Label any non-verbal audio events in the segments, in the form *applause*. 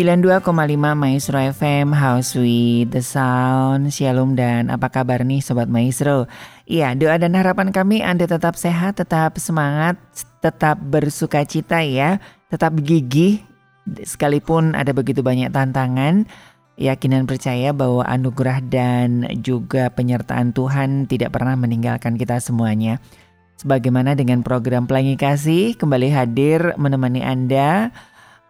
92,5 Maestro FM House with the Sound Shalom dan apa kabar nih Sobat Maestro? Iya doa dan harapan kami Anda tetap sehat, tetap semangat, tetap bersuka cita ya Tetap gigih sekalipun ada begitu banyak tantangan. Yakin dan percaya bahwa anugerah dan juga penyertaan Tuhan tidak pernah meninggalkan kita semuanya. Sebagaimana dengan program Pelangi Kasih kembali hadir menemani Anda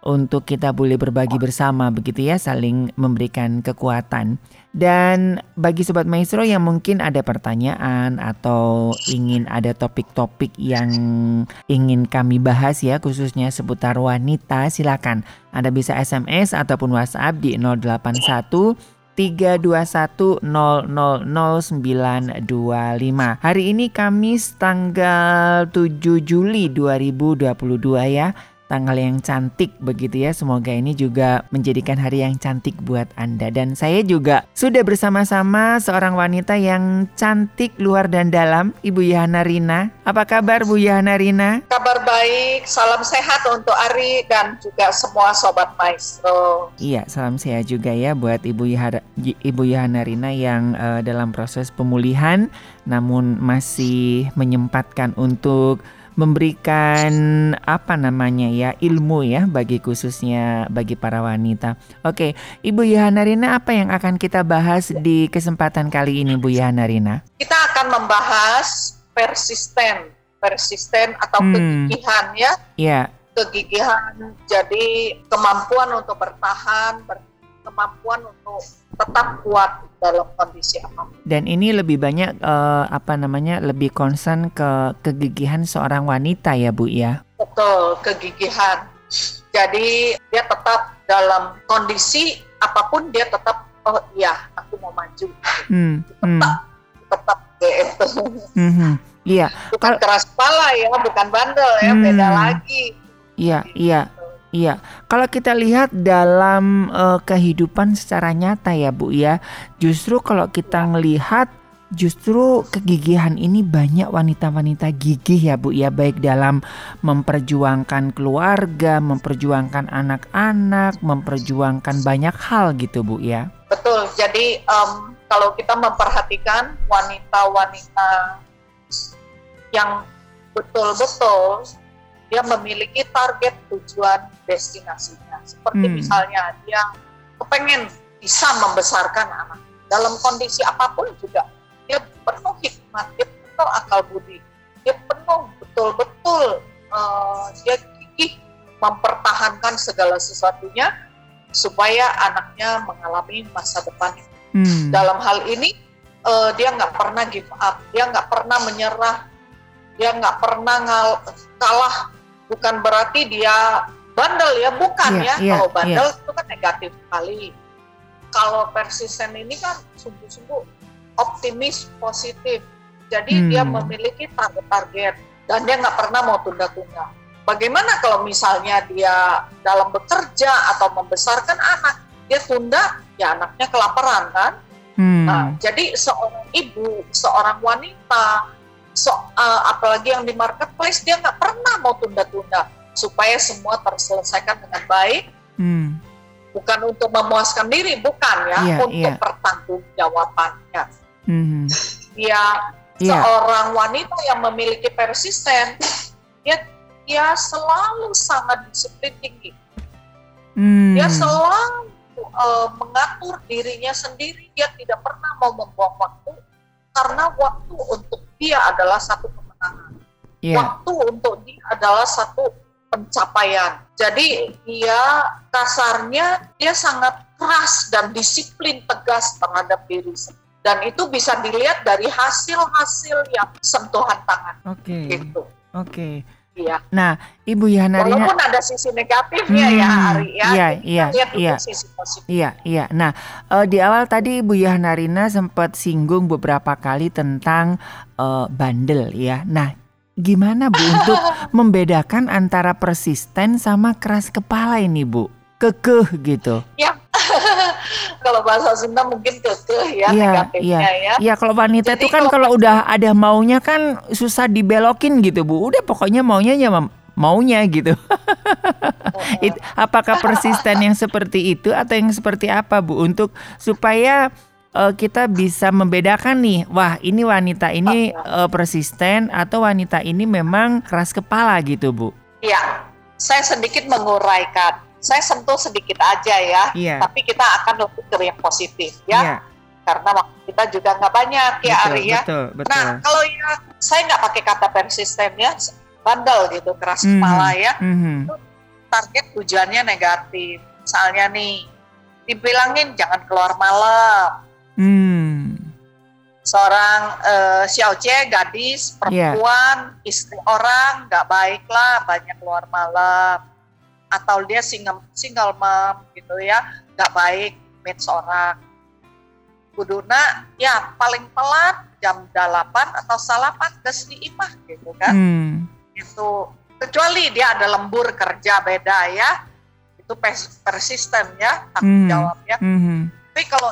untuk kita boleh berbagi bersama begitu ya saling memberikan kekuatan. Dan bagi sobat maestro yang mungkin ada pertanyaan atau ingin ada topik-topik yang ingin kami bahas ya khususnya seputar wanita silakan. Anda bisa SMS ataupun WhatsApp di 081 321000925 Hari ini Kamis tanggal 7 Juli 2022 ya tanggal yang cantik begitu ya. Semoga ini juga menjadikan hari yang cantik buat Anda. Dan saya juga sudah bersama-sama seorang wanita yang cantik luar dan dalam, Ibu Yana Rina. Apa kabar Bu Yana Rina? Kabar baik, salam sehat untuk Ari dan juga semua sobat maestro. Iya, salam sehat juga ya buat Ibu Yahara, Ibu Yana Rina yang uh, dalam proses pemulihan namun masih menyempatkan untuk memberikan apa namanya ya ilmu ya bagi khususnya bagi para wanita. Oke, Ibu Yohana Rina apa yang akan kita bahas di kesempatan kali ini Bu Yohana Rina? Kita akan membahas persisten, persisten atau hmm. kegigihan ya. Iya. Kegigihan jadi kemampuan untuk bertahan, ber, kemampuan untuk tetap kuat dalam kondisi apa pun. Dan ini lebih banyak uh, apa namanya lebih concern ke kegigihan seorang wanita ya Bu ya. Betul, kegigihan. Jadi dia tetap dalam kondisi apa pun dia tetap oh iya aku mau maju. Hmm, tetap hmm. tetap gitu. Hmm, iya. Bukan Kal keras kepala ya, bukan bandel ya, hmm. beda lagi. Iya, iya. Iya, kalau kita lihat dalam uh, kehidupan secara nyata ya Bu ya, justru kalau kita ngelihat justru kegigihan ini banyak wanita-wanita gigih ya Bu ya, baik dalam memperjuangkan keluarga, memperjuangkan anak-anak, memperjuangkan banyak hal gitu Bu ya. Betul, jadi um, kalau kita memperhatikan wanita-wanita yang betul-betul dia memiliki target tujuan destinasinya. Seperti hmm. misalnya dia kepengen bisa membesarkan anak dalam kondisi apa pun juga dia penuh hikmat, dia penuh akal budi, dia penuh betul-betul uh, dia gigih mempertahankan segala sesuatunya supaya anaknya mengalami masa depan. Hmm. Dalam hal ini uh, dia nggak pernah give up, dia nggak pernah menyerah, dia nggak pernah ngal kalah bukan berarti dia bandel ya, bukan yeah, ya. Yeah, kalau bandel yeah. itu kan negatif sekali. Kalau persisten ini kan sungguh-sungguh optimis, positif. Jadi hmm. dia memiliki target-target dan dia nggak pernah mau tunda-tunda. Bagaimana kalau misalnya dia dalam bekerja atau membesarkan anak, dia tunda, ya anaknya kelaparan kan? Hmm. Nah, jadi seorang ibu, seorang wanita so, uh, apalagi yang di marketplace dia nggak pernah mau tunda-tunda supaya semua terselesaikan dengan baik hmm. bukan untuk memuaskan diri bukan ya yeah, untuk yeah. pertanggungjawabannya hmm. ya yeah. seorang wanita yang memiliki persisten dia dia selalu sangat disiplin tinggi hmm. dia selalu uh, mengatur dirinya sendiri dia tidak pernah mau membuang waktu karena waktu untuk dia adalah satu kemenangan. Yeah. Waktu untuk dia adalah satu pencapaian. Jadi dia kasarnya dia sangat keras dan disiplin tegas terhadap diri sendiri. Dan itu bisa dilihat dari hasil-hasil yang sentuhan tangan. Oke. Okay. Gitu. Oke. Okay. Iya. Nah, Ibu Yana Walaupun ada sisi negatifnya ya Hmm, Ari ya. iya, iya, iya. sisi positif. Iya, iya. Nah, eh, di awal tadi Ibu Yana sempat singgung beberapa kali tentang eh, bandel ya. Nah, gimana Bu untuk *laughs* membedakan antara persisten sama keras kepala ini Bu? Kekeh gitu. *laughs* Kalau bahasa Sunda mungkin kekeh ya Iya, negatifnya ya. Ya kalau wanita itu kan kalau- kalau udah ada maunya kan susah dibelokin gitu Bu. Udah pokoknya maunya ya maunya gitu. *laughs* It- apakah persisten yang *laughs* seperti itu atau yang seperti apa Bu untuk supaya eh, kita bisa membedakan nih, wah ini wanita ini eh, persisten atau wanita ini memang keras kepala gitu Bu. Iya. Saya sedikit menguraikan. Saya sentuh sedikit aja ya. Iya. Tapi kita akan lebih ke yang positif ya. Iya, Karena waktu kita juga nggak banyak ya betul, Ari ya. betul, betul. Nah kalau yang saya nggak pakai kata persisten ya, bandel gitu, keras Mhm, kepala ya. mhm. Target tujuannya negatif. Misalnya nih, dibilangin jangan keluar malam. Hmm. Seorang eh, Xiaoce, gadis, Iya. perempuan, istri orang, nggak baik lah, banyak keluar malam. Atau dia single, single mom gitu ya, nggak baik meet seorang. Kuduna ya paling telat jam 8 atau salapan ke imah gitu kan. Hmm. itu kecuali dia ada lembur kerja beda ya itu pers- persisten ya tanggung Hmm. jawab ya Mhm. tapi kalau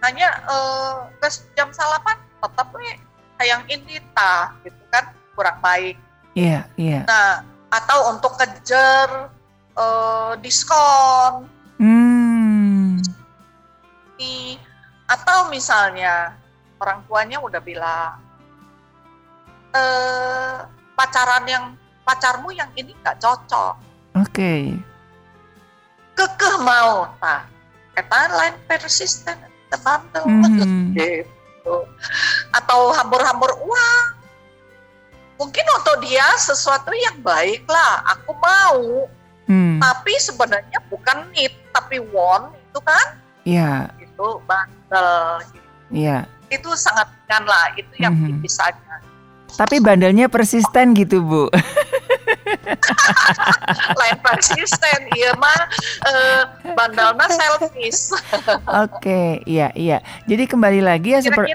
hanya eh, ke jam salapan tetap nih sayang ini tah gitu kan kurang baik Iya, iya. nah atau untuk kejar eh, diskon Hmm. di atau misalnya orang tuanya udah bilang eh pacaran yang pacarmu yang ini nggak cocok Oke. kekeh mau nah eta lain persisten eta bandel Mhm. *laughs* gitu atau hambur-hambur uang mungkin untuk dia sesuatu yang baik lah aku mau Hmm. tapi sebenarnya bukan need tapi want itu kan Iya, itu bandel iya. itu sangat ringan lah itu yang Mhm. tipis saja Tapi bandelnya persisten gitu, Bu. *laughs* *laughs* lain persisten iya mah eh, bandelnya selfish Oke, iya, iya. Jadi kembali lagi ya seperti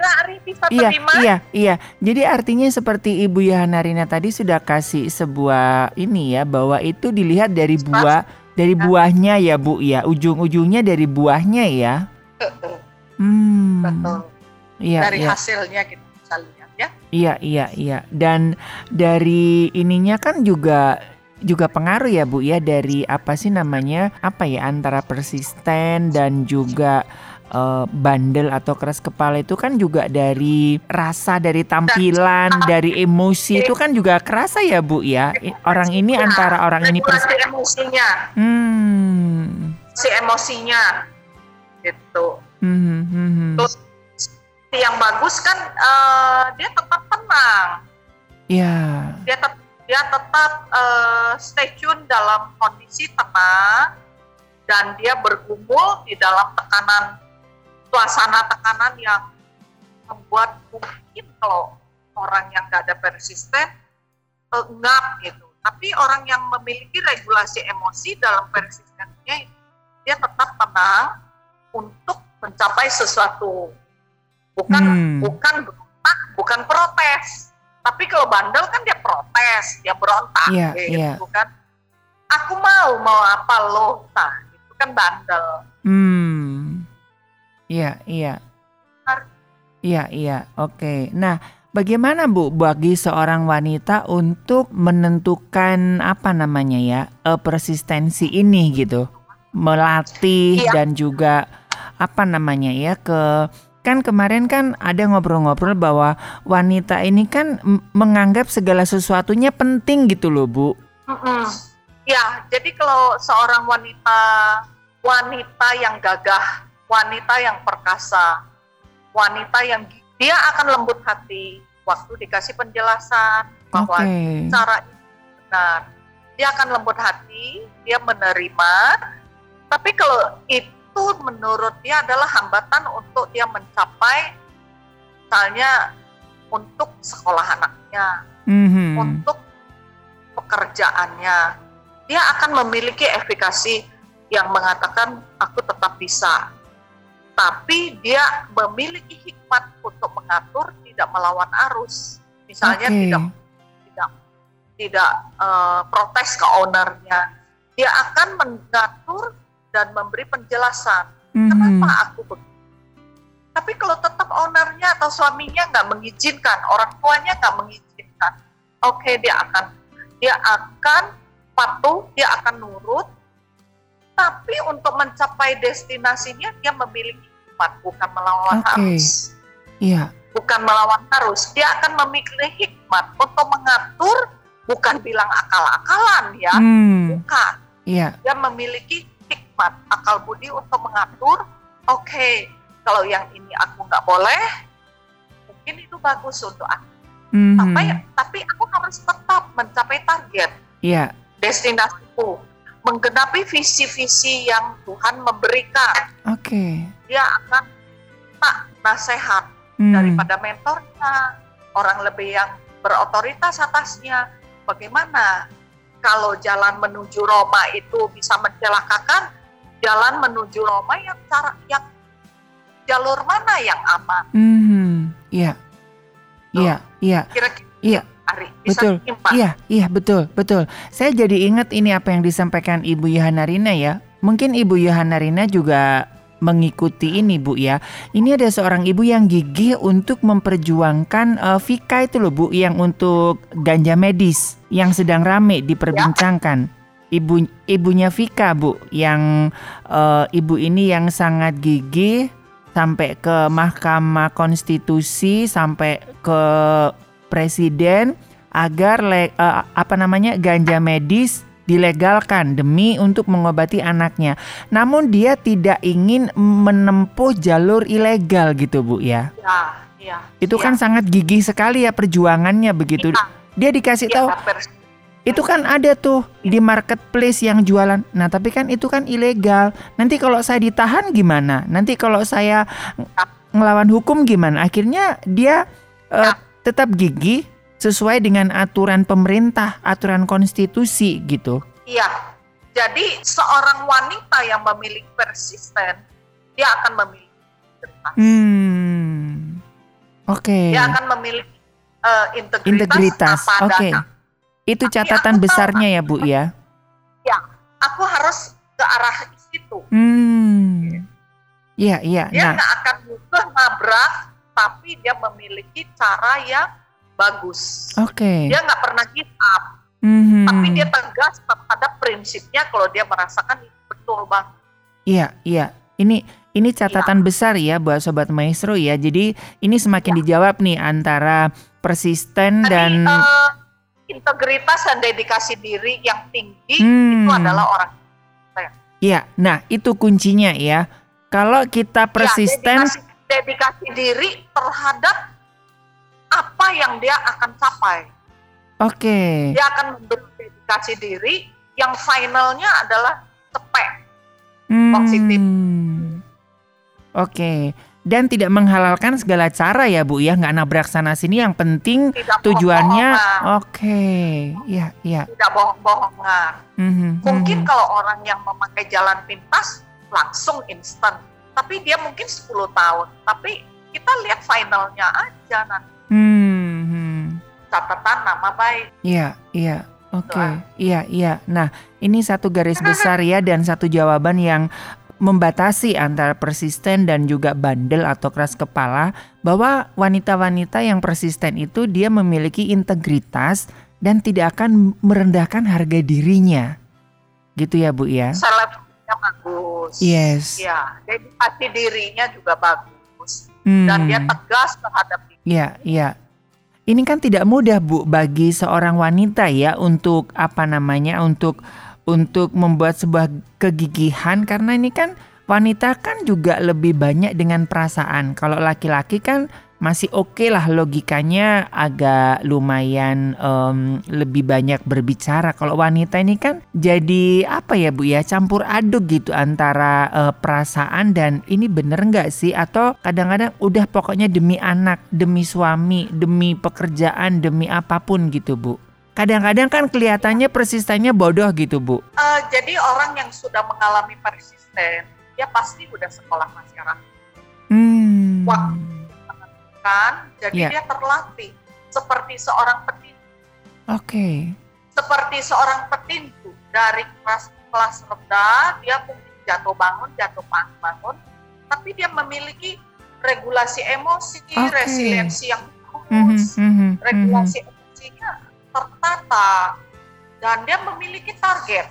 Iya, terima iya, iya. Jadi artinya seperti Ibu Yohanarina tadi sudah kasih sebuah ini ya bahwa itu dilihat dari buah dari buahnya ya, Bu ya. Ujung-ujungnya dari buahnya ya. Hmm. betul Iya, dari iya. hasilnya ya Iya, iya, iya. Dan dari ininya kan juga juga pengaruh ya Bu ya dari apa sih namanya apa ya antara persisten dan juga eh, bandel atau keras kepala itu kan juga dari rasa dari tampilan dari emosi itu kan juga kerasa ya Bu ya orang ini Ya, antara orang ini pers regulasi emosinya hmm. si emosinya gitu Hmm, hmm, hmm. Terus yang bagus kan eh, dia tetap tenang. Ya dia tetap dia tetap eh, stay tune dalam kondisi tenang dan dia bergumul di dalam tekanan suasana tekanan yang membuat mungkin kalau orang yang nggak ada persisten eh, ngap gitu. Tapi orang yang memiliki regulasi emosi dalam persistennya dia tetap tenang untuk mencapai sesuatu bukan Hmm. bukan berontak bukan protes tapi kalau bandel kan dia protes dia berontak Iya, gitu iya. kan aku mau mau apa lo nah itu kan bandel Hmm. Iya, iya. Benar. Iya, iya. Oke. Nah, bagaimana Bu bagi seorang wanita untuk menentukan apa namanya ya, eh, persistensi ini gitu. Melatih Iya. dan juga apa namanya ya ke kan kemarin kan ada ngobrol-ngobrol bahwa wanita ini kan menganggap segala sesuatunya penting gitu loh, Bu. Mm-mm. ya jadi kalau seorang wanita wanita yang gagah wanita yang perkasa wanita yang dia akan lembut hati waktu dikasih penjelasan bahwa Oke. cara benar. Dia akan lembut hati, dia menerima. Tapi kalau itu menurut dia adalah hambatan untuk dia mencapai misalnya untuk sekolah anaknya, Mhm. untuk pekerjaannya, dia akan memiliki efikasi yang mengatakan aku tetap bisa. Tapi dia memiliki hikmat untuk mengatur tidak melawan arus. Misalnya Oke. tidak tidak tidak eh, protes ke ownernya. Dia akan mengatur dan memberi penjelasan Mhm. kenapa aku begitu. Tapi kalau tetap ownernya atau suaminya nggak mengizinkan, orang tuanya nggak mengizinkan, oke dia akan dia akan patuh, dia akan nurut. Tapi untuk mencapai destinasinya dia memiliki hikmat, bukan melawan Oke. arus, Iya. bukan melawan arus. Dia akan memiliki hikmat untuk mengatur, bukan bilang akal-akalan ya, Hmm. bukan Iya. dia memiliki hikmat akal budi untuk mengatur oke kalau yang ini aku nggak boleh mungkin itu bagus untuk aku Mhm. tapi tapi aku harus tetap mencapai target Iya. destinasiku menggenapi visi-visi yang Tuhan memberikan Oke. dia akan tak nasihat Hmm. daripada mentornya, orang lebih yang berotoritas atasnya. Bagaimana kalau jalan menuju Roma itu bisa mencelakakan, jalan menuju Roma yang cara yang jalur mana yang aman? Mhm. Iya. Iya, iya. Kira-kira Iya. Ari bisa Betul. Iya, iya betul, betul. Saya jadi ingat ini apa yang disampaikan Ibu Yohana Rina ya. Mungkin Ibu Yohana Rina juga mengikuti ini Bu ya. Ini ada seorang ibu yang gigih untuk memperjuangkan eh, Vika itu loh Bu yang untuk ganja medis yang sedang rame diperbincangkan. Ibu ibunya Vika Bu yang eh, ibu ini yang sangat gigih sampai ke Mahkamah Konstitusi sampai ke presiden agar le- eh, apa namanya ganja medis dilegalkan demi untuk mengobati anaknya. Namun dia tidak ingin menempuh jalur ilegal gitu Bu ya. Ya, iya. Itu Iya. kan sangat gigih sekali ya perjuangannya begitu. Iya, Dia dikasih iya, tahu itu kan ada tuh di marketplace yang jualan. Nah, tapi kan itu kan ilegal. Nanti kalau saya ditahan gimana? Nanti kalau saya ng- ngelawan hukum gimana? Akhirnya dia Ya. tetap gigih sesuai dengan aturan pemerintah, aturan konstitusi gitu. Iya. Jadi seorang wanita yang memiliki persisten, dia akan memiliki integritas. Hmm. Oke. Dia akan memiliki eh, integritas, Integritas. apa Oke. adanya. Itu catatan tahu, besarnya ya, Bu ya. Aku harus ke arah situ. Hmm. Iya, iya. Dia Nah, nggak akan mudah nabrak, tapi dia memiliki cara yang bagus. oke. Dia nggak pernah give up, Mhm. tapi dia tegas terhadap prinsipnya kalau dia merasakan itu betul bang. Iya, iya. Ini ini catatan Iya. besar ya buat sobat maestro ya. Jadi ini semakin dijawab nih antara persisten Tadi dan eh, integritas dan dedikasi diri yang tinggi Hmm. itu adalah orang Iya, nah itu kuncinya ya. Kalau kita persisten, Ya, dedikasi, dedikasi diri terhadap apa yang dia akan capai. oke, Dia akan dedikasi diri yang finalnya adalah cepet. positif. Hmm. Oke, dan tidak menghalalkan segala cara ya Bu ya, nggak nabrak sana sini. Yang penting Tidak tujuannya, oke, iya, iya. tidak bohong-bohongan. Mhm, Mungkin mhm. kalau orang yang memakai jalan pintas langsung instan, tapi dia mungkin 10 tahun. Tapi kita lihat finalnya aja nanti Hmm, hmm. catatan nama baik. Iya, iya. Oke, Doa. iya, iya. Nah, ini satu garis *laughs* besar ya dan satu jawaban yang membatasi antara persisten dan juga bandel atau keras kepala bahwa wanita-wanita yang persisten itu dia memiliki integritas dan tidak akan merendahkan harga dirinya. Gitu ya, Bu ya. Selebnya bagus. Yes. Ya, dedikasi dirinya juga bagus. Hmm. Dan dia tegas terhadap diri. Iya, iya. Ini kan tidak mudah Bu bagi seorang wanita ya untuk apa namanya untuk untuk membuat sebuah kegigihan karena ini kan wanita kan juga lebih banyak dengan perasaan. Kalau laki-laki kan masih oke lah logikanya agak lumayan em, lebih banyak berbicara. Kalau wanita ini kan jadi apa ya Bu ya campur aduk gitu antara eh, perasaan dan ini bener nggak sih atau kadang-kadang udah pokoknya demi anak, demi suami, demi pekerjaan, demi apa pun gitu Bu. Kadang-kadang kan kelihatannya persistennya bodoh gitu Bu. Uh, jadi orang yang sudah mengalami persisten, dia pasti udah sekolah masyarakat. Hmm. Waktu kan, jadi Ya. dia terlatih seperti seorang petinju, Oke. seperti seorang petinju dari kelas kelas rendah, dia mungkin jatuh bangun, jatuh bangun, bangun, tapi dia memiliki regulasi emosi, Oke. resiliensi yang bagus, mhm, mhm. regulasi emosinya tertata, dan dia memiliki target.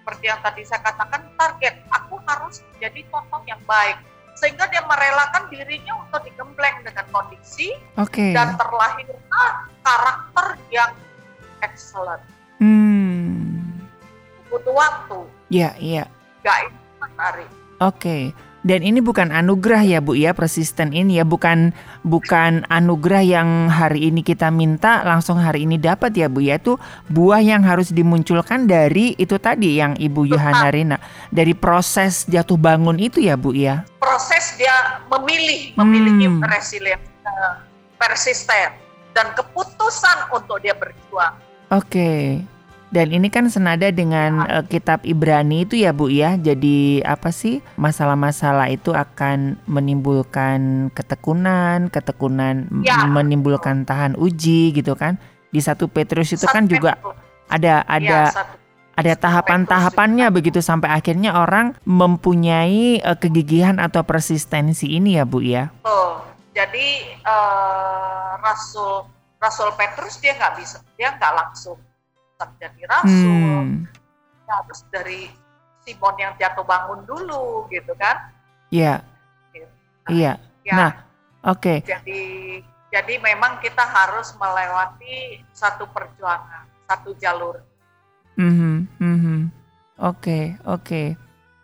Seperti yang tadi saya katakan, target aku harus menjadi contoh yang baik, sehingga dia merelakan dirinya untuk digembleng dengan kondisi Oke. dan terlahirlah karakter yang excellent. Hmm. Butuh waktu, Ya, iya. gak instan hari. Oke. Dan ini bukan anugerah ya Bu ya, persisten ini ya bukan bukan anugerah yang hari ini kita minta langsung hari ini dapat ya Bu ya. Itu buah yang harus dimunculkan dari itu tadi yang Ibu Yohana Rina dari proses jatuh bangun itu ya Bu ya. Proses dia memilih, memiliki Hmm. eh, persisten, dan keputusan untuk dia berjuang. Oke. Dan ini kan senada dengan eh, kitab Ibrani itu ya Bu ya. Jadi apa sih masalah-masalah itu akan menimbulkan ketekunan, ketekunan Ya. menimbulkan tahan uji gitu kan. Di satu Petrus itu kan Satu juga Petrus. ada Ya, ada satu ada tahapan-tahapannya begitu sampai akhirnya orang mempunyai eh, kegigihan atau persistensi ini ya Bu ya. Betul. Jadi eh, Rasul Rasul Petrus dia nggak bisa, dia nggak langsung menjadi rasul. Hmm. Dia harus dari Simon yang jatuh bangun dulu, gitu kan? Iya. Iya. Ya, Nah, oke. jadi jadi memang kita harus melewati satu perjuangan, satu jalur. Mhm, mhm. Oke, oke.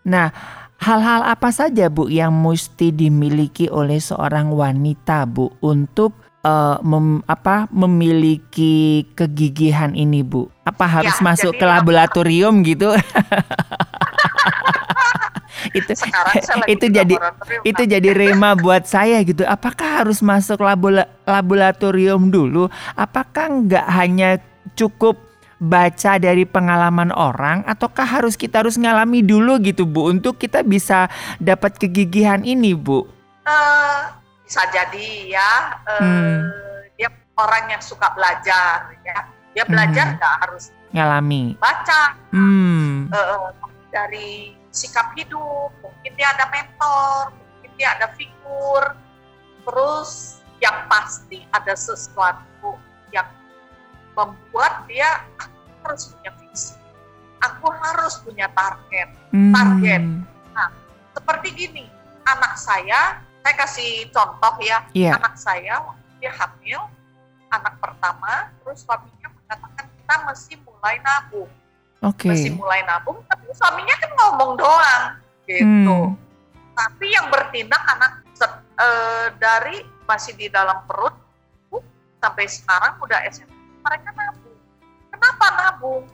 Nah, hal-hal apa saja Bu yang mesti dimiliki oleh seorang wanita Bu untuk eh, mem- apa memiliki kegigihan ini Bu? Apa harus Ya, masuk ke laboratorium gitu? *laughs* itu itu di jadi itu Kak. jadi rema buat saya gitu. Apakah harus masuk labola- laboratorium dulu? Apakah nggak hanya cukup baca dari pengalaman orang ataukah harus kita harus ngalami dulu gitu Bu untuk kita bisa dapat kegigihan ini Bu? Eh, bisa jadi ya eh, Hmm. dia orang yang suka belajar ya dia belajar Hmm. nggak harus Ngalami. baca Hmm. eh, dari sikap hidup mungkin dia ada mentor mungkin dia ada figur terus yang pasti ada sesuatu yang membuat dia "Aku harus punya visi aku harus punya target target. Hmm. seperti gini anak saya saya kasih contoh ya Iya. anak saya dia hamil anak pertama terus suaminya kita mesti mulai nabung Oke. mesti mulai nabung tapi suaminya kan ngomong doang gitu Hmm. tapi yang bertindak anak eh, dari masih di dalam perut sampai sekarang udah SMP mereka nabung kenapa nabung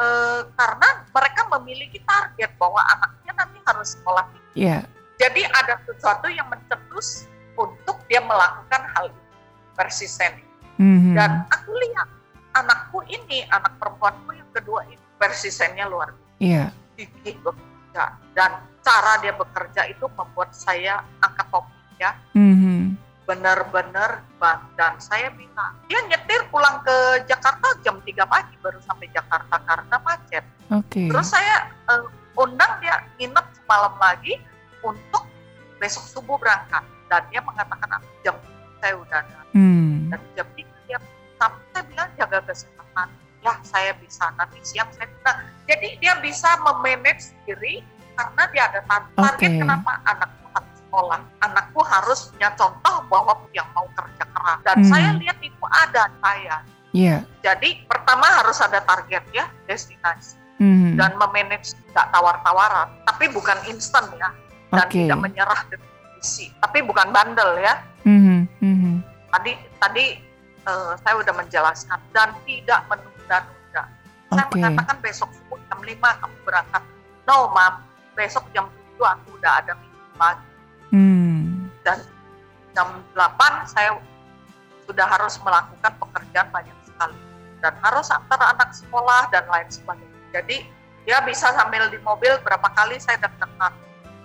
Eh, karena mereka memiliki target bahwa anaknya nanti harus sekolah Iya. jadi ada sesuatu yang mencetus untuk dia melakukan hal itu persisten. Mhm. Dan aku lihat anakku ini, anak perempuanku yang kedua ini persistennya luar biasa. Iya. Gigih bekerja. Dan cara dia bekerja itu membuat saya angkat topi ya. Mhm. Benar-benar. Dan saya bilang, dia nyetir pulang ke Jakarta jam 3 pagi baru sampai Jakarta karena macet. Oke. Terus saya eh, undang dia nginep semalam lagi untuk besok subuh berangkat. Dan dia mengatakan "Ah, jam saya udah ada. Hmm. Dan jam bilang jaga kesehatan. Ya saya bisa nanti siang saya bisa. Jadi dia bisa memanage diri karena dia ada tar- target Oke. kenapa anakku harus sekolah. Anakku harus punya contoh bahwa yang mau kerja keras. Dan Hmm. saya lihat itu ada saya. Iya. Jadi pertama harus ada target ya, destinasi Mhm. dan memanage tidak tawar-tawaran, tapi bukan instan ya, dan Oke. tidak menyerah dengan kondisi, tapi bukan bandel ya. Mhm. Mhm. Tadi tadi eh, saya udah menjelaskan dan tidak menunda-nunda. Saya Oke. mengatakan besok subuh jam 5 kamu berangkat. No, mam, besok jam 7 aku udah ada meeting pagi Hmm. dan jam 8 saya sudah harus melakukan pekerjaan banyak sekali. dan harus antar anak sekolah dan lain sebagainya. Jadi dia bisa sambil di mobil berapa kali saya deg-degan,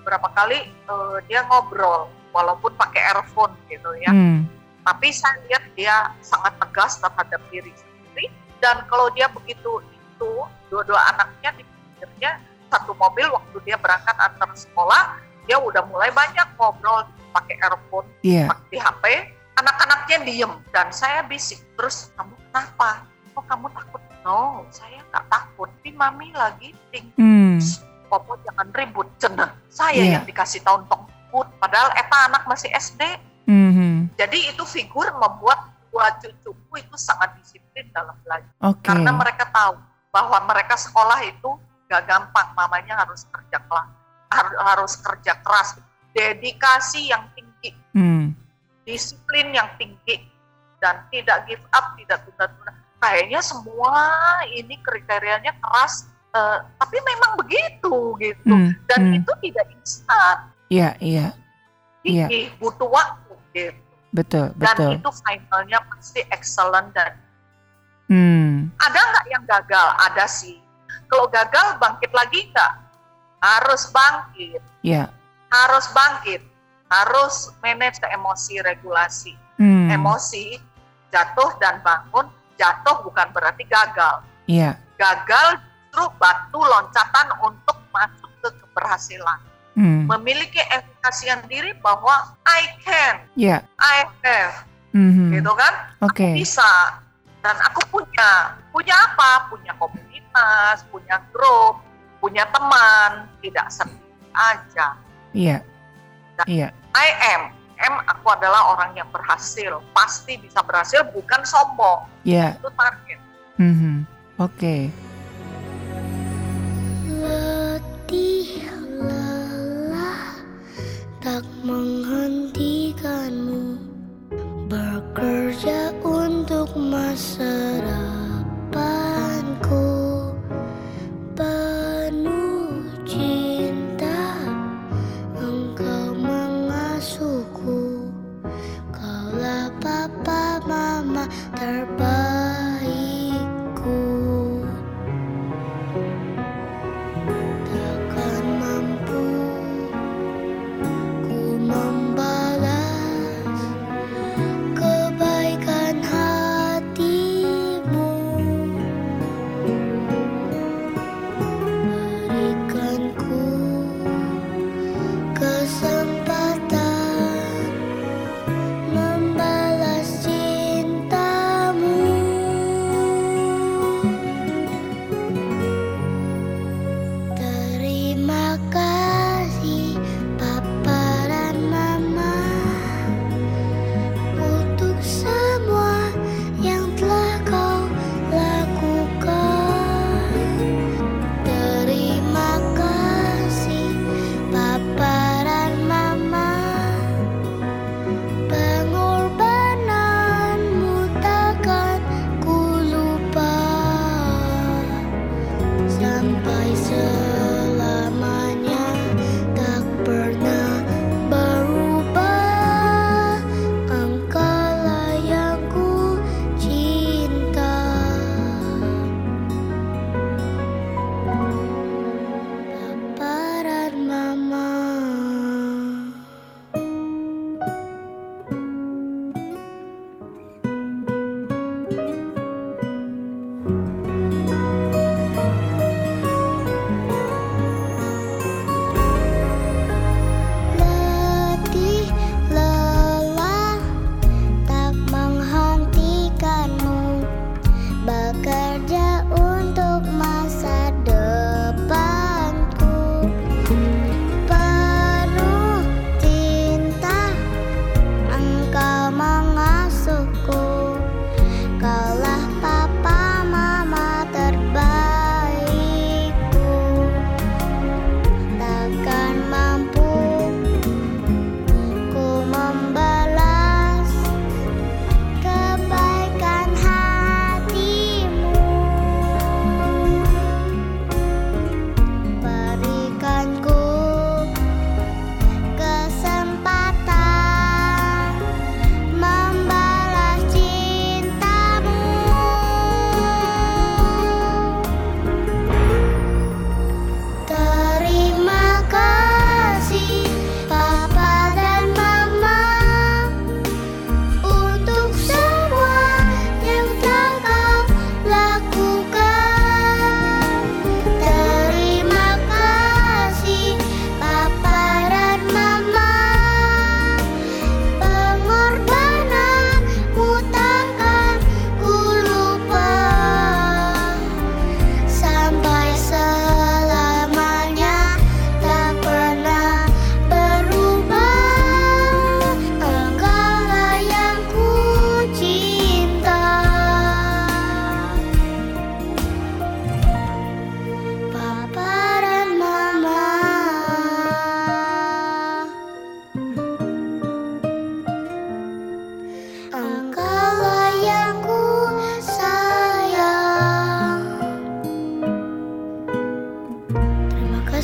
berapa kali uh, dia ngobrol walaupun pakai earphone gitu ya. Hmm. Tapi saya lihat dia sangat tegas terhadap diri sendiri dan kalau dia begitu itu dua-dua anaknya di pikirnya satu mobil waktu dia berangkat antar sekolah dia udah mulai banyak ngobrol pakai earphone, yeah. pakai HP, anak-anaknya diem dan saya bisik terus kamu kenapa? Kok kamu takut? No, saya nggak takut. Tapi mami lagi ting. Hmm. Popo jangan ribut, cenah. Saya yeah. yang dikasih tahun takut. Padahal eta anak masih SD. Jadi itu figur membuat dua cucuku itu sangat disiplin dalam belajar. Okay. Karena mereka tahu bahwa mereka sekolah itu gak gampang. Mamanya harus kerja keras, harus kerja keras, dedikasi yang tinggi. Mm disiplin yang tinggi dan tidak give up, tidak tunda-tunda. Kayaknya semua ini kriterianya keras, uh, tapi memang begitu gitu. Hmm, dan hmm. itu tidak instan. Iya, iya. Iya. butuh waktu gitu. Betul, dan betul. Itu finalnya pasti excellent dan hmm. ada nggak yang gagal? Ada sih. Kalau gagal bangkit lagi nggak? Harus bangkit. Iya. Harus bangkit harus manage emosi regulasi. Hmm. Emosi jatuh dan bangun, jatuh bukan berarti gagal. Iya. Gagal justru batu loncatan untuk masuk ke keberhasilan. Hmm. Memiliki efikasian diri bahwa I can, yeah. I have, mm-hmm. gitu kan? Okay. Aku bisa dan aku punya, punya apa? Punya komunitas, punya grup, punya teman, tidak sendiri aja. Iya. Nah, iya. I am. M aku adalah orang yang berhasil, pasti bisa berhasil, bukan sombong. Iya. Yeah. Itu target. Mm -hmm. Oke. Okay. tak menghentikanmu. Bekerja untuk masa depanku. Penuh cinta engkau mengasuhku. Kalau papa mama terbaik.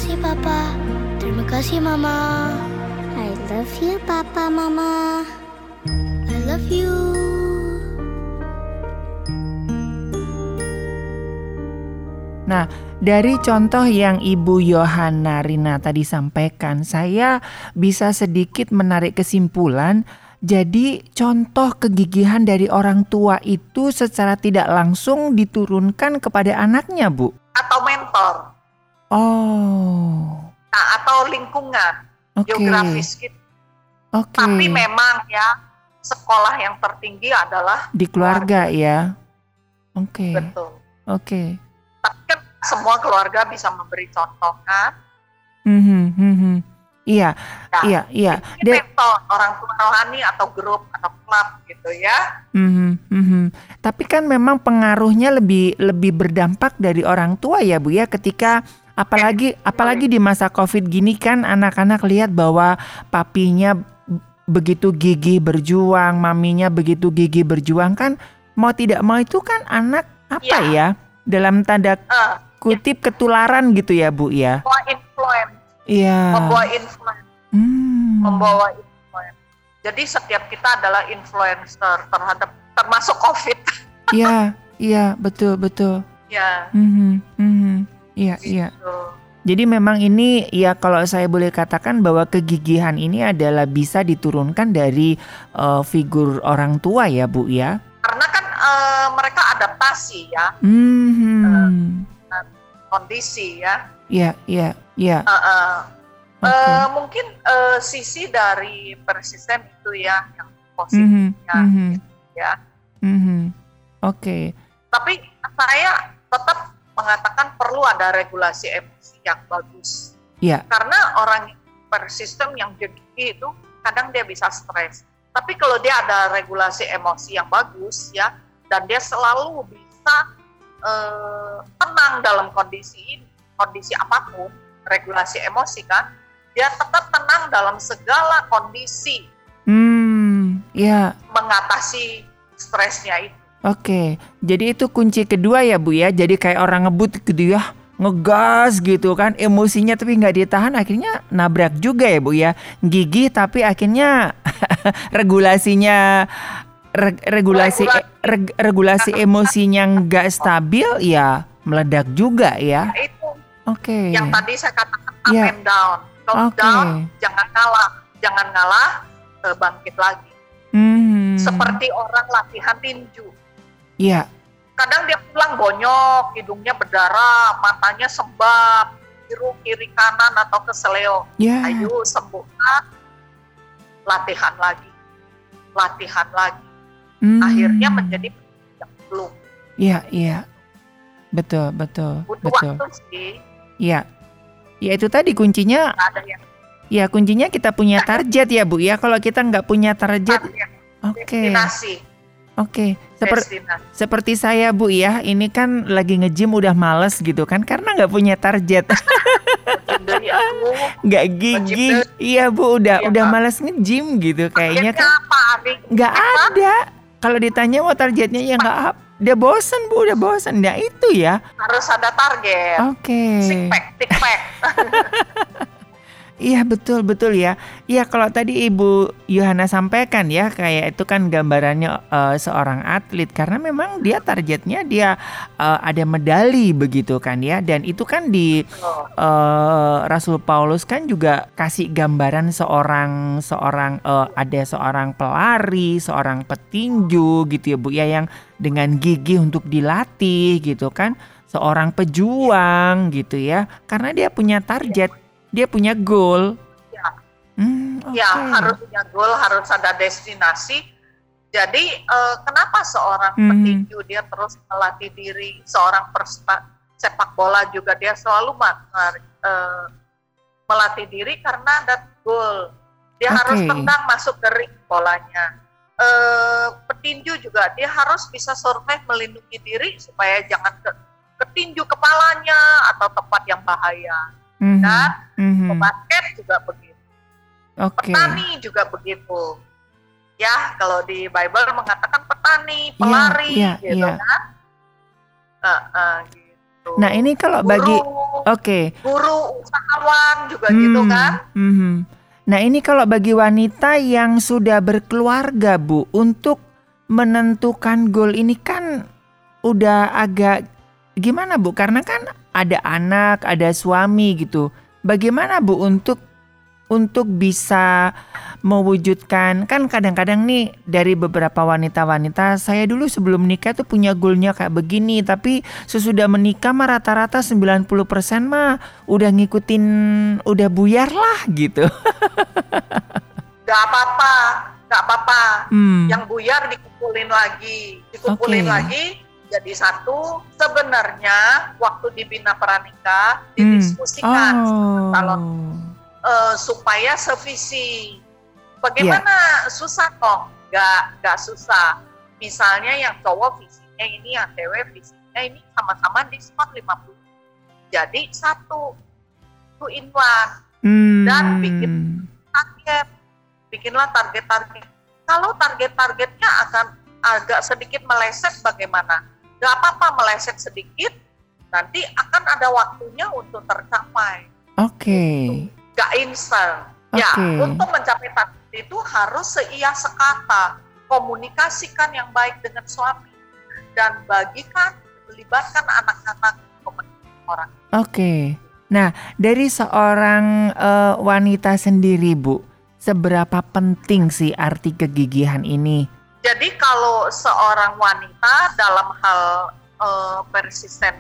Kasih Papa. Terima kasih Mama. I love you, Papa, Mama. I love you. Nah, dari contoh yang Ibu Yohana Rina tadi sampaikan, saya bisa sedikit menarik kesimpulan. Jadi, contoh kegigihan dari orang tua itu secara tidak langsung diturunkan kepada anaknya, Bu. atau mentor Oh, nah, atau lingkungan oke. geografis gitu. Oke. Tapi memang ya sekolah yang tertinggi adalah di keluarga ya. Oke. betul. Oke. Tapi kan semua keluarga bisa memberi contoh kan. Mhm, mhm. Iya, Nah, iya, iya. Ini De- mentor orang tua rohani atau grup atau klub gitu ya. Mhm, mhm. Tapi kan memang pengaruhnya lebih lebih berdampak dari orang tua ya Bu ya ketika apalagi apalagi di masa Covid gini kan anak-anak lihat bahwa papinya begitu gigih berjuang, maminya begitu gigih berjuang kan mau tidak mau itu kan anak apa ya dalam tanda Eh, kutip ketularan gitu ya Bu ya. membawa influence, Iya. membawa influence, Hmm. membawa influence. Jadi setiap kita adalah influencer terhadap termasuk COVID. Iya, iya, betul, betul. ya. Mhm, mhm. Iya, iya. gitu. Jadi memang ini ya kalau saya boleh katakan bahwa kegigihan ini adalah bisa diturunkan dari eh, figur orang tua ya Bu ya. Karena kan eh, mereka adaptasi ya Hmm. kondisi ya. Ya, ya, ya. Eh, eh. Oke. Eh, mungkin eh, sisi dari persisten itu ya yang positif Mhm, ya, mhm, ya. mhm. Oke. Tapi saya tetap mengatakan perlu ada regulasi emosi yang bagus. Ya. Karena orang persisten yang gigi itu kadang dia bisa stres. Tapi kalau dia ada regulasi emosi yang bagus ya, dan dia selalu bisa eh, tenang dalam kondisi ini, kondisi apa pun, regulasi emosi kan, dia tetap tenang dalam segala kondisi Hmm, ya. mengatasi stresnya itu. Oke. Jadi itu kunci kedua ya Bu ya. Jadi kayak orang ngebut gitu ya. Ngegas gitu kan emosinya tapi nggak ditahan akhirnya nabrak juga ya Bu ya. Gigih tapi akhirnya *laughs* regulasinya reg- regulasi Regulasi. reg- regulasi emosinya nggak stabil ya meledak juga ya. Nah, itu Oke. yang tadi saya katakan up Ya. and down. Kalau Oke. down, jangan ngalah, jangan ngalah, eh, bangkit lagi. Hmm. Seperti orang latihan tinju. Ya. Kadang dia pulang bonyok, hidungnya berdarah, matanya sembab, biru kiri kanan atau keseleo. Ya. Ayo sembuhkan, latihan lagi, latihan lagi. Hmm. Akhirnya menjadi yang belum. Iya, iya. Betul, betul, Butuh betul. waktu sih, Iya. Ya itu tadi kuncinya nggak ada yang Ya kuncinya kita punya *laughs* target ya Bu ya. Kalau kita nggak punya target, oke, destinasi, oke. Seper- destinasi. seperti saya Bu ya, ini kan lagi nge-gym udah males gitu kan, karena nggak punya target, nggak gigi. Iya Bu, udah Iya, udah males nge-gym gitu. Kayaknya kan apa, nggak ada. Kalau ditanya mau targetnya ya nggak up. Dia bosan Bu, udah bosan. Ya itu ya. Harus ada target. Oke. Six pack, six pack. *laughs* Iya betul betul ya. Iya kalau tadi Ibu Yohana sampaikan ya kayak itu kan gambarannya eh, seorang atlet karena memang dia targetnya dia eh, ada medali begitu kan ya dan itu kan di eh, Rasul Paulus kan juga kasih gambaran seorang seorang eh, ada seorang pelari, seorang petinju gitu ya Bu ya yang dengan gigih untuk dilatih gitu kan, seorang pejuang gitu ya. Karena dia punya target, dia punya goal. Ya. Hmm, Ya, oke. harus punya goal, harus ada destinasi. Jadi, eh, kenapa seorang Mhm. petinju dia terus melatih diri, seorang persta- sepak bola juga dia selalu eh, melatih diri karena ada goal. Dia harus Oke. tendang masuk ke ring bolanya. Eh, petinju juga dia harus bisa survive melindungi diri supaya jangan ke, ketinju kepalanya atau tempat yang bahaya. Mhm, mhm. Pebasket juga begitu. Oke. Petani juga begitu. Ya, kalau di Bible mengatakan petani, Iya, pelari, iya, gitu iya. kan. Eh, eh, gitu. Nah ini kalau bagi Guru, Oke. guru usahawan juga gitu Hmm, kan. mhm. Nah ini kalau bagi wanita yang sudah berkeluarga Bu, untuk menentukan goal ini kan udah agak gimana Bu? Karena kan ada anak, ada suami gitu. Bagaimana Bu untuk untuk bisa mewujudkan kan kadang-kadang nih dari beberapa wanita-wanita saya dulu sebelum menikah tuh punya goalnya kayak begini tapi sesudah menikah mah rata-rata 90% mah udah ngikutin udah buyar lah gitu. *laughs* Gak apa-apa, gak apa-apa. Hmm. Yang buyar dikumpulin lagi, dikumpulin Oke. lagi jadi satu. Sebenarnya waktu dibina pranikah Hmm. didiskusikan Oh. kalau eh, supaya sevisi. Bagaimana susah kok? Gak, gak susah. Misalnya yang cowok visinya ini, yang cewek visinya ini sama-sama diskon 50. Jadi satu, two in one. Hmm. dan bikin- target, bikinlah target-target. Kalau target-targetnya akan agak sedikit meleset bagaimana? Gak apa-apa meleset sedikit, nanti akan ada waktunya untuk tercapai. Oke. Gak instan. Ya, Oke. untuk mencapai target itu harus seia sekata. Komunikasikan yang baik dengan suami. Dan bagikan, melibatkan anak-anak orang. Oke. Nah, dari seorang eh, wanita sendiri, Bu, seberapa penting sih arti kegigihan ini? Jadi kalau seorang wanita dalam hal eh, persisten,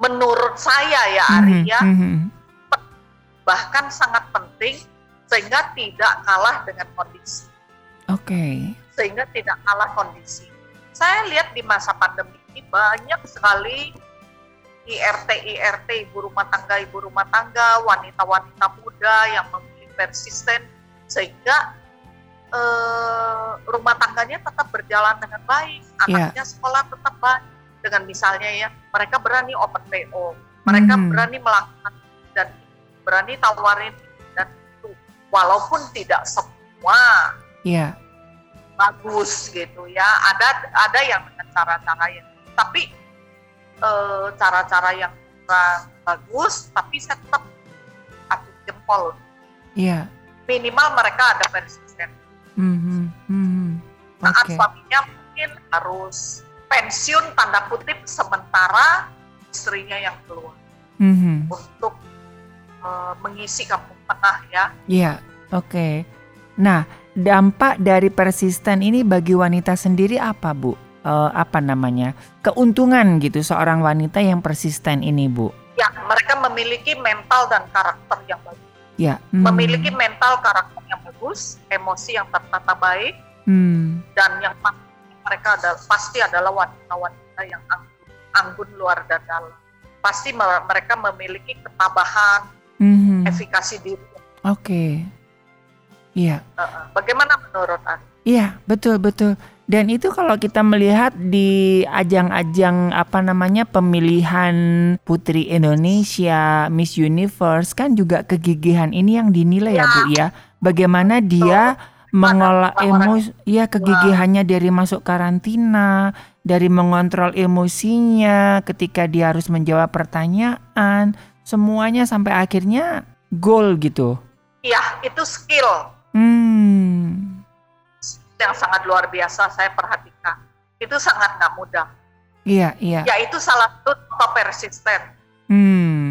menurut saya ya Mhm, ya, mhm. bahkan sangat penting sehingga tidak kalah dengan kondisi, Oke. sehingga tidak kalah kondisi. Saya lihat di masa pandemi ini banyak sekali IRT IRT ibu rumah tangga ibu rumah tangga wanita-wanita muda yang memilih persisten sehingga eh, rumah tangganya tetap berjalan dengan baik, Iya. anaknya sekolah tetap baik dengan misalnya ya mereka berani open PO, mereka Mhm. berani melakukan dan berani tawarin dan itu walaupun tidak semua Iya. bagus gitu ya ada ada yang dengan cara-cara yang tapi eh, cara-cara yang kurang bagus tapi saya tetap acung jempol Iya. minimal mereka ada persisten Mhm, mhm. saat suaminya mungkin harus pensiun tanda kutip sementara istrinya yang keluar Mhm. untuk eh, mengisi kampung tengah ya Iya. Oke. Nah, dampak dari persisten ini bagi wanita sendiri apa, Bu? Eh, apa namanya? Keuntungan gitu seorang wanita yang persisten ini, Bu. ya mereka memiliki mental dan karakter yang bagus Ya. mhm. memiliki mental karakter bagus emosi yang tertata baik Hmm. dan yang pasti mereka adalah pasti adalah wanita-wanita yang anggun, anggun luar dan dalam. Pasti me- mereka memiliki ketabahan, Mhm. efikasi diri. Oke. Iya. Uh, Bagaimana menurut Anda? Iya, betul betul. Dan itu kalau kita melihat di ajang-ajang apa namanya pemilihan Putri Indonesia, Miss Universe kan juga kegigihan ini yang dinilai ya, Bu ya. Bagaimana dia mengolah emosi, ya kegigihannya dari masuk karantina, dari mengontrol emosinya ketika dia harus menjawab pertanyaan, semuanya sampai akhirnya goal gitu. Iya, itu skill Hmm. yang sangat luar biasa saya perhatikan. Itu sangat nggak mudah. Iya, iya. Ya itu salah satu persisten. Hmm.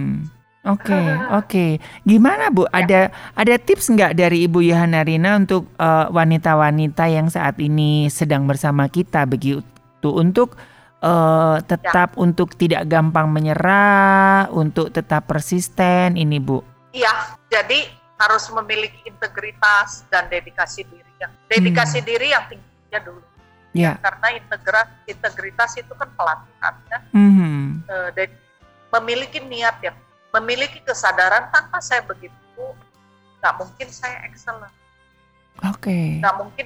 Oke, *laughs* oke. Gimana Bu? Ada ada tips nggak dari Ibu Yohana Rina untuk eh, wanita-wanita yang saat ini sedang bersama kita begitu untuk eh, tetap untuk tidak gampang menyerah, untuk tetap persisten ini Bu. Iya, jadi harus memiliki integritas dan dedikasi diri. Yang dedikasi diri yang tingginya dulu. Ya. Karena integritas integritas itu kan pelatihan ya. Mhm. Eh, dan memiliki niat ya, memiliki kesadaran tanpa saya begitu nggak mungkin saya excellent, Oke. nggak mungkin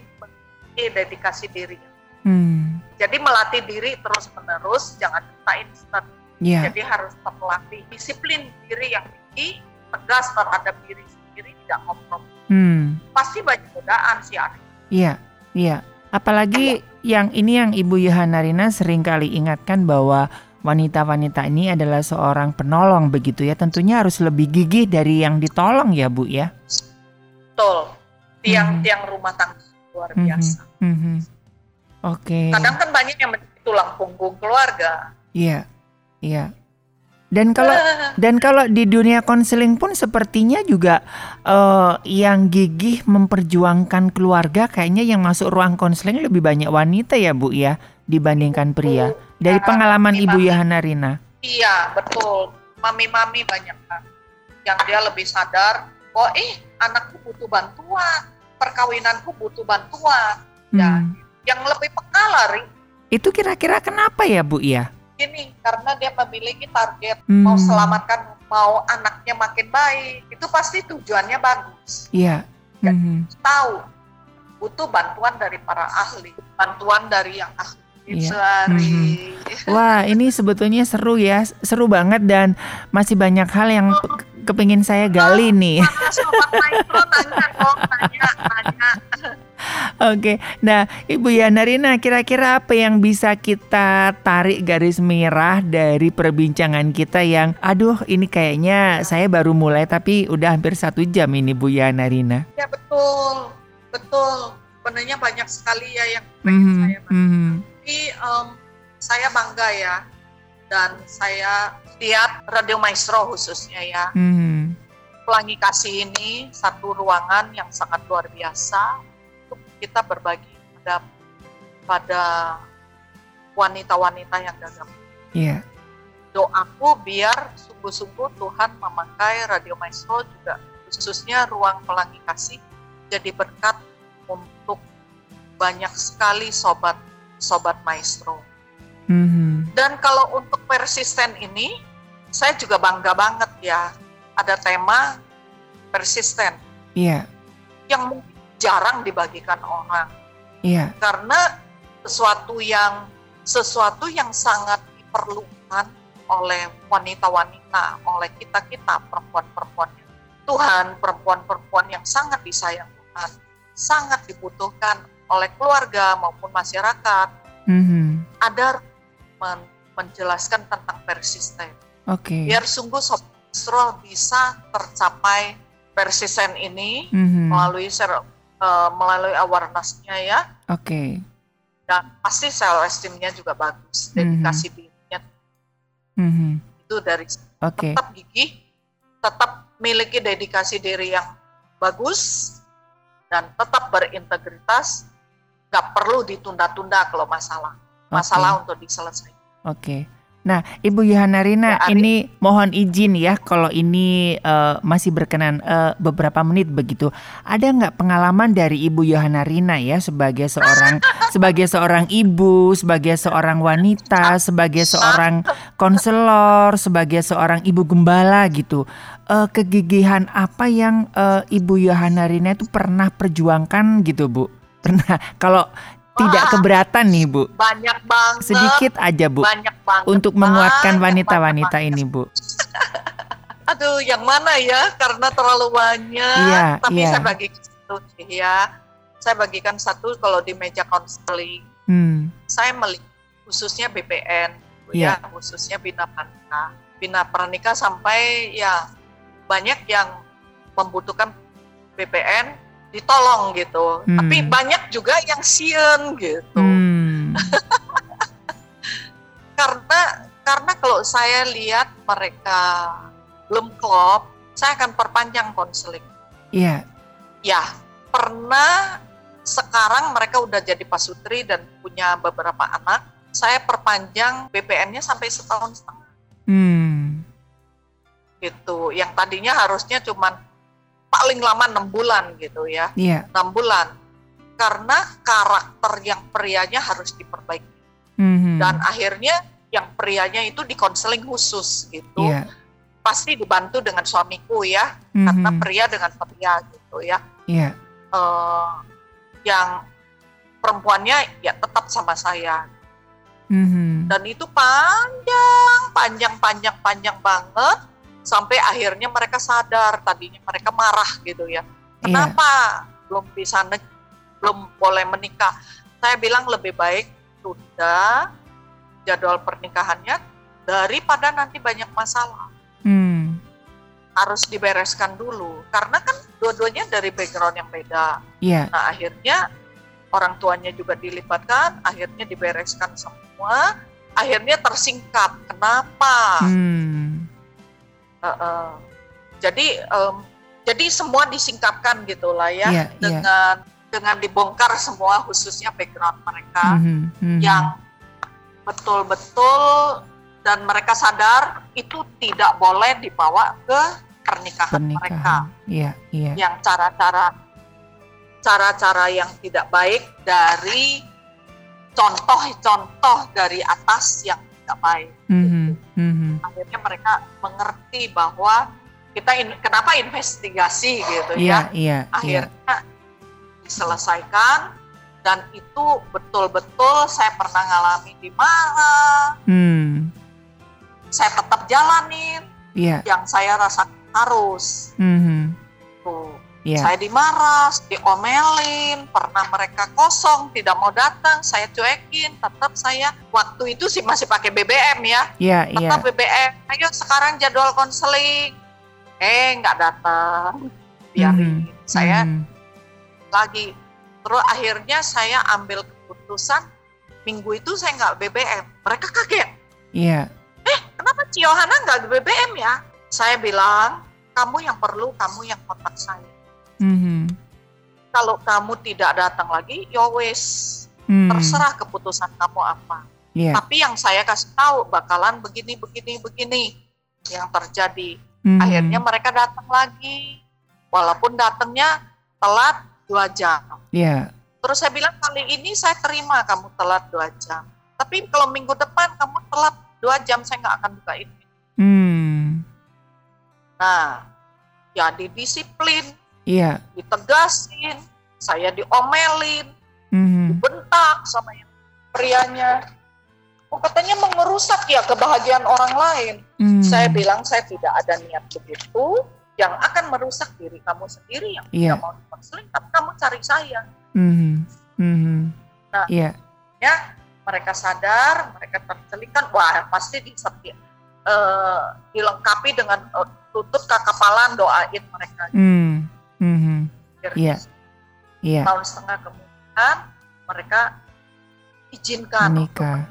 dedikasi diri. Hmm. Jadi melatih diri terus menerus, jangan kita instan. Ya. Jadi harus tetap melatih disiplin diri yang tinggi, tegas terhadap diri sendiri, tidak kompromi. Hmm. Pasti banyak godaan sih Ari. Iya, iya. Apalagi yang ini yang Ibu Yohana Rina sering kali ingatkan bahwa wanita-wanita ini adalah seorang penolong begitu ya. Tentunya harus lebih gigih dari yang ditolong ya Bu ya. Betul. Tiang-tiang rumah tangga luar biasa. Mhm. Oke. Kadang kan banyak yang menjadi tulang punggung keluarga. Iya. Iya. Dan kalau *laughs* dan kalau di dunia konseling pun sepertinya juga eh, yang gigih memperjuangkan keluarga kayaknya yang masuk ruang konseling lebih banyak wanita ya Bu ya dibandingkan pria. Dari pengalaman Ibu. Yohana Rina. Iya, betul. Mami-mami banyak kan. Yang dia lebih sadar, oh eh anakku butuh bantuan, perkawinanku butuh bantuan. Ya, Hmm. yang lebih peka lari Itu kira-kira kenapa ya Bu ya? gini, karena dia memiliki target Hmm. mau selamatkan, mau anaknya makin baik. Itu pasti tujuannya bagus. Iya. Ya. Mhm. Tahu butuh bantuan dari para ahli, bantuan dari yang ahli. Iya. Sehari. *laughs* Wah, ini sebetulnya seru ya, seru banget dan masih banyak hal yang kepingin saya gali nih. *laughs* Nanya, nanya. *laughs* Oke, nah Ibu Yana Rina, kira-kira apa yang bisa kita tarik garis merah dari perbincangan kita yang, aduh ini kayaknya saya baru mulai tapi udah hampir satu jam ini Bu Yana Rina. Ya betul, betul. Sebenarnya banyak sekali ya yang pengen Mhm, saya bahas. mhm. Tapi em, saya bangga ya, dan saya lihat Radio Maestro khususnya ya, mhm. Pelangi Kasih ini satu ruangan yang sangat luar biasa untuk kita berbagi pada pada wanita-wanita yang gagal. Iya, Doaku biar sungguh-sungguh Tuhan memakai Radio Maestro juga khususnya ruang Pelangi Kasih jadi berkat untuk banyak sekali sobat sobat Maestro. mhm. Dan kalau untuk persisten ini, saya juga bangga banget ya. Ada tema persisten iya, yang mungkin jarang dibagikan orang iya, karena sesuatu yang sesuatu yang sangat diperlukan oleh wanita-wanita, oleh kita-kita perempuan-perempuan Tuhan, perempuan-perempuan yang sangat disayang Tuhan, sangat dibutuhkan oleh keluarga maupun masyarakat. mhm. Ada men- menjelaskan tentang persisten. Oke, Biar sungguh Sobat bisa tercapai persisten ini Mhm. melalui ser- eh, melalui awareness-nya ya oke, dan pasti self esteem-nya juga bagus. Mhm. Dedikasi dirinya mhm. itu dari oke, tetap gigih, tetap miliki dedikasi diri yang bagus dan tetap berintegritas. Gak perlu ditunda-tunda kalau masalah. Masalah untuk diselesaikan. Oke. Nah, Ibu Yohana Rina, Ya, ini mohon izin ya kalau ini eh, masih berkenan eh, beberapa menit begitu. Ada nggak pengalaman dari Ibu Yohana Rina ya sebagai seorang *laughs* sebagai seorang ibu, sebagai seorang wanita, sebagai seorang konselor, sebagai seorang ibu gembala gitu. Eh, kegigihan apa yang eh, Ibu Yohana Rina itu pernah perjuangkan gitu, Bu? Pernah kalau tidak keberatan nih, Bu. Banyak banget. Sedikit aja, Bu Banyak banget. untuk menguatkan wanita-wanita ini, Bu. *laughs* Aduh, yang mana ya? Karena terlalu banyak. Iya, Tapi iya. saya bagikan satu sih ya. Saya bagikan satu kalau di meja konseling. Hmm, Saya melihat khususnya BPN, Iya. ya khususnya bina pranika. Bina pranika sampai ya banyak yang membutuhkan BPN ditolong gitu. Hmm. Tapi banyak juga yang sien gitu. hmm, *laughs* karena karena kalau saya lihat mereka belum klop, saya akan perpanjang konseling. iya, Ya, pernah sekarang mereka udah jadi pasutri dan punya beberapa anak, saya perpanjang BPN-nya sampai setahun setengah hmm, gitu. Yang tadinya harusnya cuman paling lama enam bulan gitu ya, iya, enam bulan. Karena karakter yang prianya harus diperbaiki. mhm, dan akhirnya yang prianya itu di konseling khusus gitu. Iya, pasti dibantu dengan suamiku ya. Karena mhm, pria dengan pria gitu ya. Iya, Eh, yang perempuannya ya tetap sama saya. Mhm, dan itu panjang panjang panjang panjang banget sampai akhirnya mereka sadar tadinya mereka marah gitu ya. Kenapa belum bisa belum boleh menikah? Saya bilang lebih baik tunda jadwal pernikahannya daripada nanti banyak masalah. Hmm. harus dibereskan dulu. Karena kan dua-duanya dari background yang beda. Iya. nah akhirnya orang tuanya juga dilibatkan akhirnya dibereskan semua akhirnya tersingkap. Kenapa? Hmm. Uh, uh. jadi em, jadi semua disingkapkan gitulah ya Iya, iya. dengan dengan dibongkar semua khususnya background mereka Mhm, mhm. yang betul-betul dan mereka sadar itu tidak boleh dibawa ke pernikahan, mereka pernikahan. Iya, iya. yang cara-cara cara-cara yang tidak baik dari contoh-contoh dari atas yang tidak baik Mhm, mhm. akhirnya mereka mengerti bahwa kita in- kenapa investigasi gitu Iya, ya iya, iya. akhirnya diselesaikan dan itu betul-betul saya pernah ngalami di mana Hmm. saya tetap jalanin Iya. yang saya rasa harus Mhm. Iya. saya dimarah diomelin pernah mereka kosong tidak mau datang saya cuekin tetap saya waktu itu sih masih pakai BBM ya. Iya, iya. tetap BBM ayo sekarang jadwal konseling. Eh nggak datang. Biarin. Saya Mhm. lagi. Terus akhirnya saya ambil keputusan minggu itu saya nggak BBM mereka kaget. Iya. kenapa Ciohana nggak BBM ya? Saya bilang kamu yang perlu kamu yang kontak saya Mhm. kalau kamu tidak datang lagi ya wes Hmm. terserah keputusan kamu apa Iya. tapi yang saya kasih tahu bakalan begini begini begini yang terjadi Mhm. akhirnya mereka datang lagi walaupun datangnya telat dua jam Iya. terus saya bilang kali ini saya terima kamu telat dua jam tapi kalau minggu depan kamu telat dua jam saya nggak akan buka ini Hmm. nah ya didisiplin Iya. ditegasin saya diomelin Mhm. dibentak sama yang prianya oh katanya mengerusak ya kebahagiaan orang lain Hmm. saya bilang saya tidak ada niat begitu yang akan merusak diri kamu sendiri yang Iya. tidak mau dikonseling tapi kamu cari saya Mhm. Mhm. Nah. Iya. ya mereka sadar mereka tercelinkan wah pasti diseti eh, dilengkapi dengan eh, tutut kakapalan doain mereka Hmm. Mhm. Iya. Iya. tahun setengah kemudian mereka izinkan Menikah.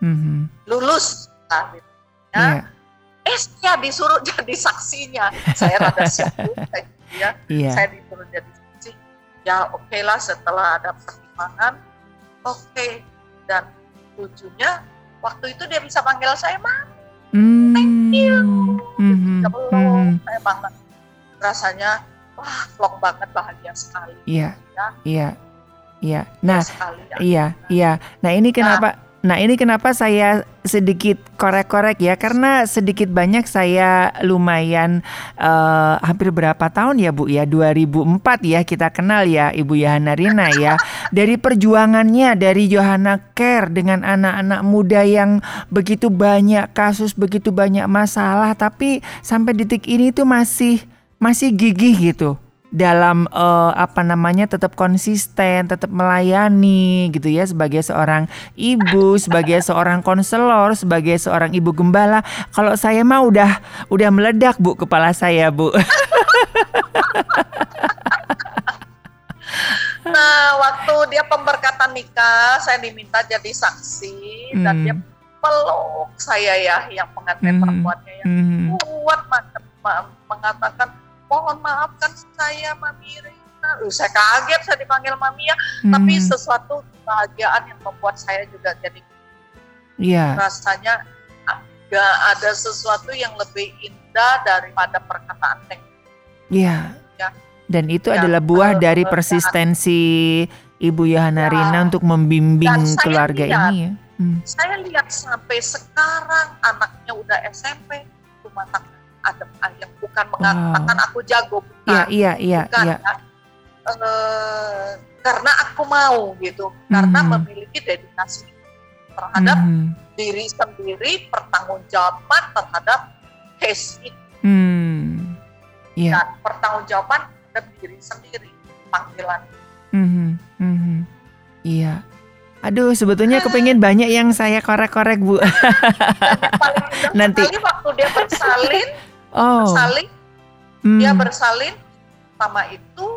Mhm. lulus gitu. ya. Iya. eh saya disuruh *laughs* jadi saksinya saya rada siap gitu ya Iya. saya disuruh jadi saksi ya oke lah setelah ada pertimbangan oke dan lucunya waktu itu dia bisa panggil saya mah Hmm. thank you Mhm. ya Mhm. belum saya banget rasanya wah plong banget bahagia sekali Iya. Ya. Iya. Iya. Nah, sekali ya. Iya, iya. Nah ini kenapa? Nah ini kenapa saya sedikit korek-korek ya karena sedikit banyak saya lumayan eh, hampir berapa tahun ya Bu ya 2004 ya kita kenal ya Ibu Yohana Rina ya *laughs* dari perjuangannya dari Johanna Care dengan anak-anak muda yang begitu banyak kasus begitu banyak masalah tapi sampai detik ini tuh masih masih gigih gitu dalam eh, apa namanya tetap konsisten, tetap melayani gitu ya sebagai seorang ibu, sebagai seorang konselor, sebagai seorang ibu gembala. Kalau saya mah udah udah meledak Bu kepala saya, Bu. *laughs* Nah, waktu dia pemberkatan nikah, saya diminta jadi saksi dan Hmm. dia peluk saya ya, yang pengantin Hmm. perempuannya yang Hmm. kuat banget ma- mengatakan mohon maafkan saya Mami Rina. Uh, saya kaget saya dipanggil Mami ya, tapi Hmm. sesuatu kebahagiaan yang membuat saya juga jadi Iya, rasanya gak ada sesuatu yang lebih indah daripada perkataan thank you. iya. Ya. Dan itu Ya, adalah buah eh, dari eh, persistensi Ibu Yohana Ya. Rina untuk membimbing keluarga lihat, ini ya. Hmm. Saya lihat sampai sekarang anaknya udah SMP, rumah tangga adem ayem, bukan mengatakan aku jago, Iya, bukan, iya, iya, bukan iya. ya. Eh, karena aku mau gitu, karena Mhm. memiliki dedikasi terhadap Mhm. diri sendiri, pertanggungjawaban terhadap case itu Hmm. Iya. dan pertanggungjawaban terhadap diri sendiri, panggilan. Mhm, mhm. Iya. Aduh, sebetulnya kepingin banyak yang saya korek-korek Bu. Yang *laughs* Nanti. sekali waktu dia bersalin, Oh, bersalin, hmm, dia bersalin sama itu,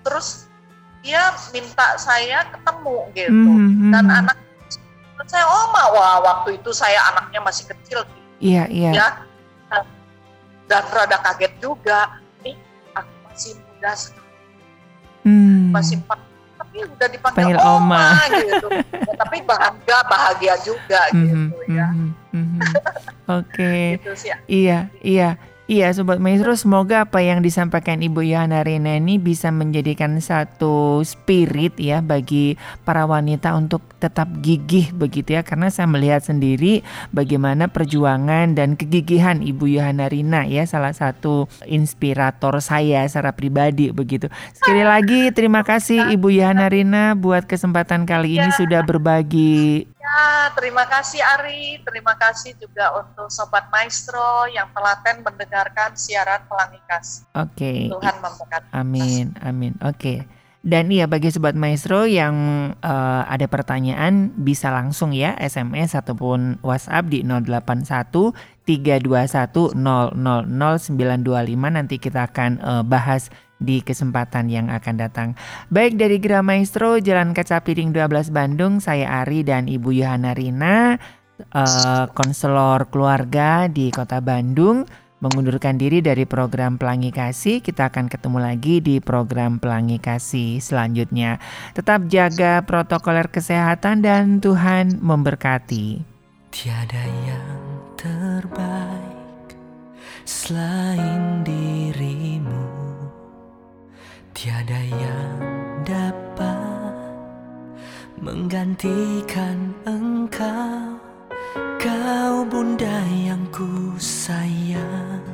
terus dia minta saya ketemu gitu. hmm, hmm, Dan hmm. anak saya, oh ma, wah waktu itu saya anaknya masih kecil Iya, iya. ya, dan, dan rada kaget juga. Nih, aku masih muda sekali, Hmm. masih tapi udah dipanggil Panggil oma, oma. gitu. Ya, *laughs* tapi bangga bahagia juga Mhm, gitu ya. mhm, mhm. *laughs* Oke. Gitu sih. Iya, iya. Iya, Sobat Maestro, semoga apa yang disampaikan Ibu Yohana Rina ini bisa menjadikan satu spirit ya bagi para wanita untuk tetap gigih begitu ya. Karena saya melihat sendiri bagaimana perjuangan dan kegigihan Ibu Yohana Rina ya, salah satu inspirator saya secara pribadi begitu. Sekali lagi terima kasih Ibu Yohana Rina buat kesempatan kali ini Ya. sudah berbagi. Ya, terima kasih Ari, terima kasih juga untuk Sobat Maestro yang telaten mendengarkan siaran Pelangi Kasih. Oke. Tuhan memberkati. Amin, amin. Oke. Dan iya bagi sobat maestro yang eh, ada pertanyaan bisa langsung ya SMS ataupun WhatsApp di 081 321 925 nanti kita akan eh, bahas di kesempatan yang akan datang. Baik dari Gra Maestro Jalan Kaca Piring 12 Bandung, saya Ari dan Ibu Yohana Rina eh, konselor keluarga di Kota Bandung mengundurkan diri dari program Pelangi Kasih. Kita akan ketemu lagi di program Pelangi Kasih selanjutnya. Tetap jaga protokoler kesehatan dan Tuhan memberkati. Tiada yang terbaik selain dirimu Tiada yang dapat menggantikan engkau. Kau bunda yang ku sayang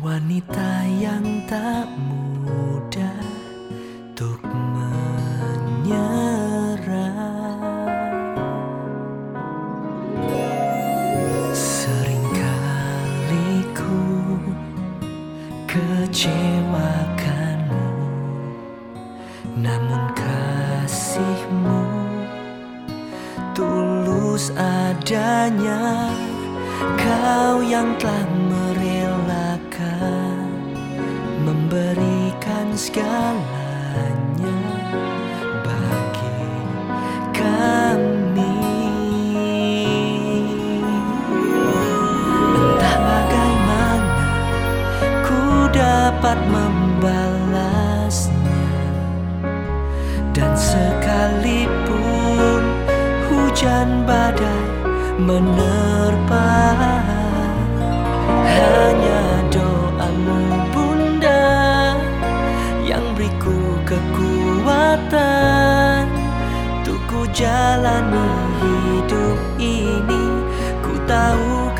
Wanita yang tak mudah adanya Kau yang telah merelakan Memberikan segalanya bagi kami. Entah bagaimana ku dapat membalasnya Dan sekalipun hujan badai menerpa. Hanya doamu bunda yang beriku kekuatan. Untuk jalani hidup ini Ku tahu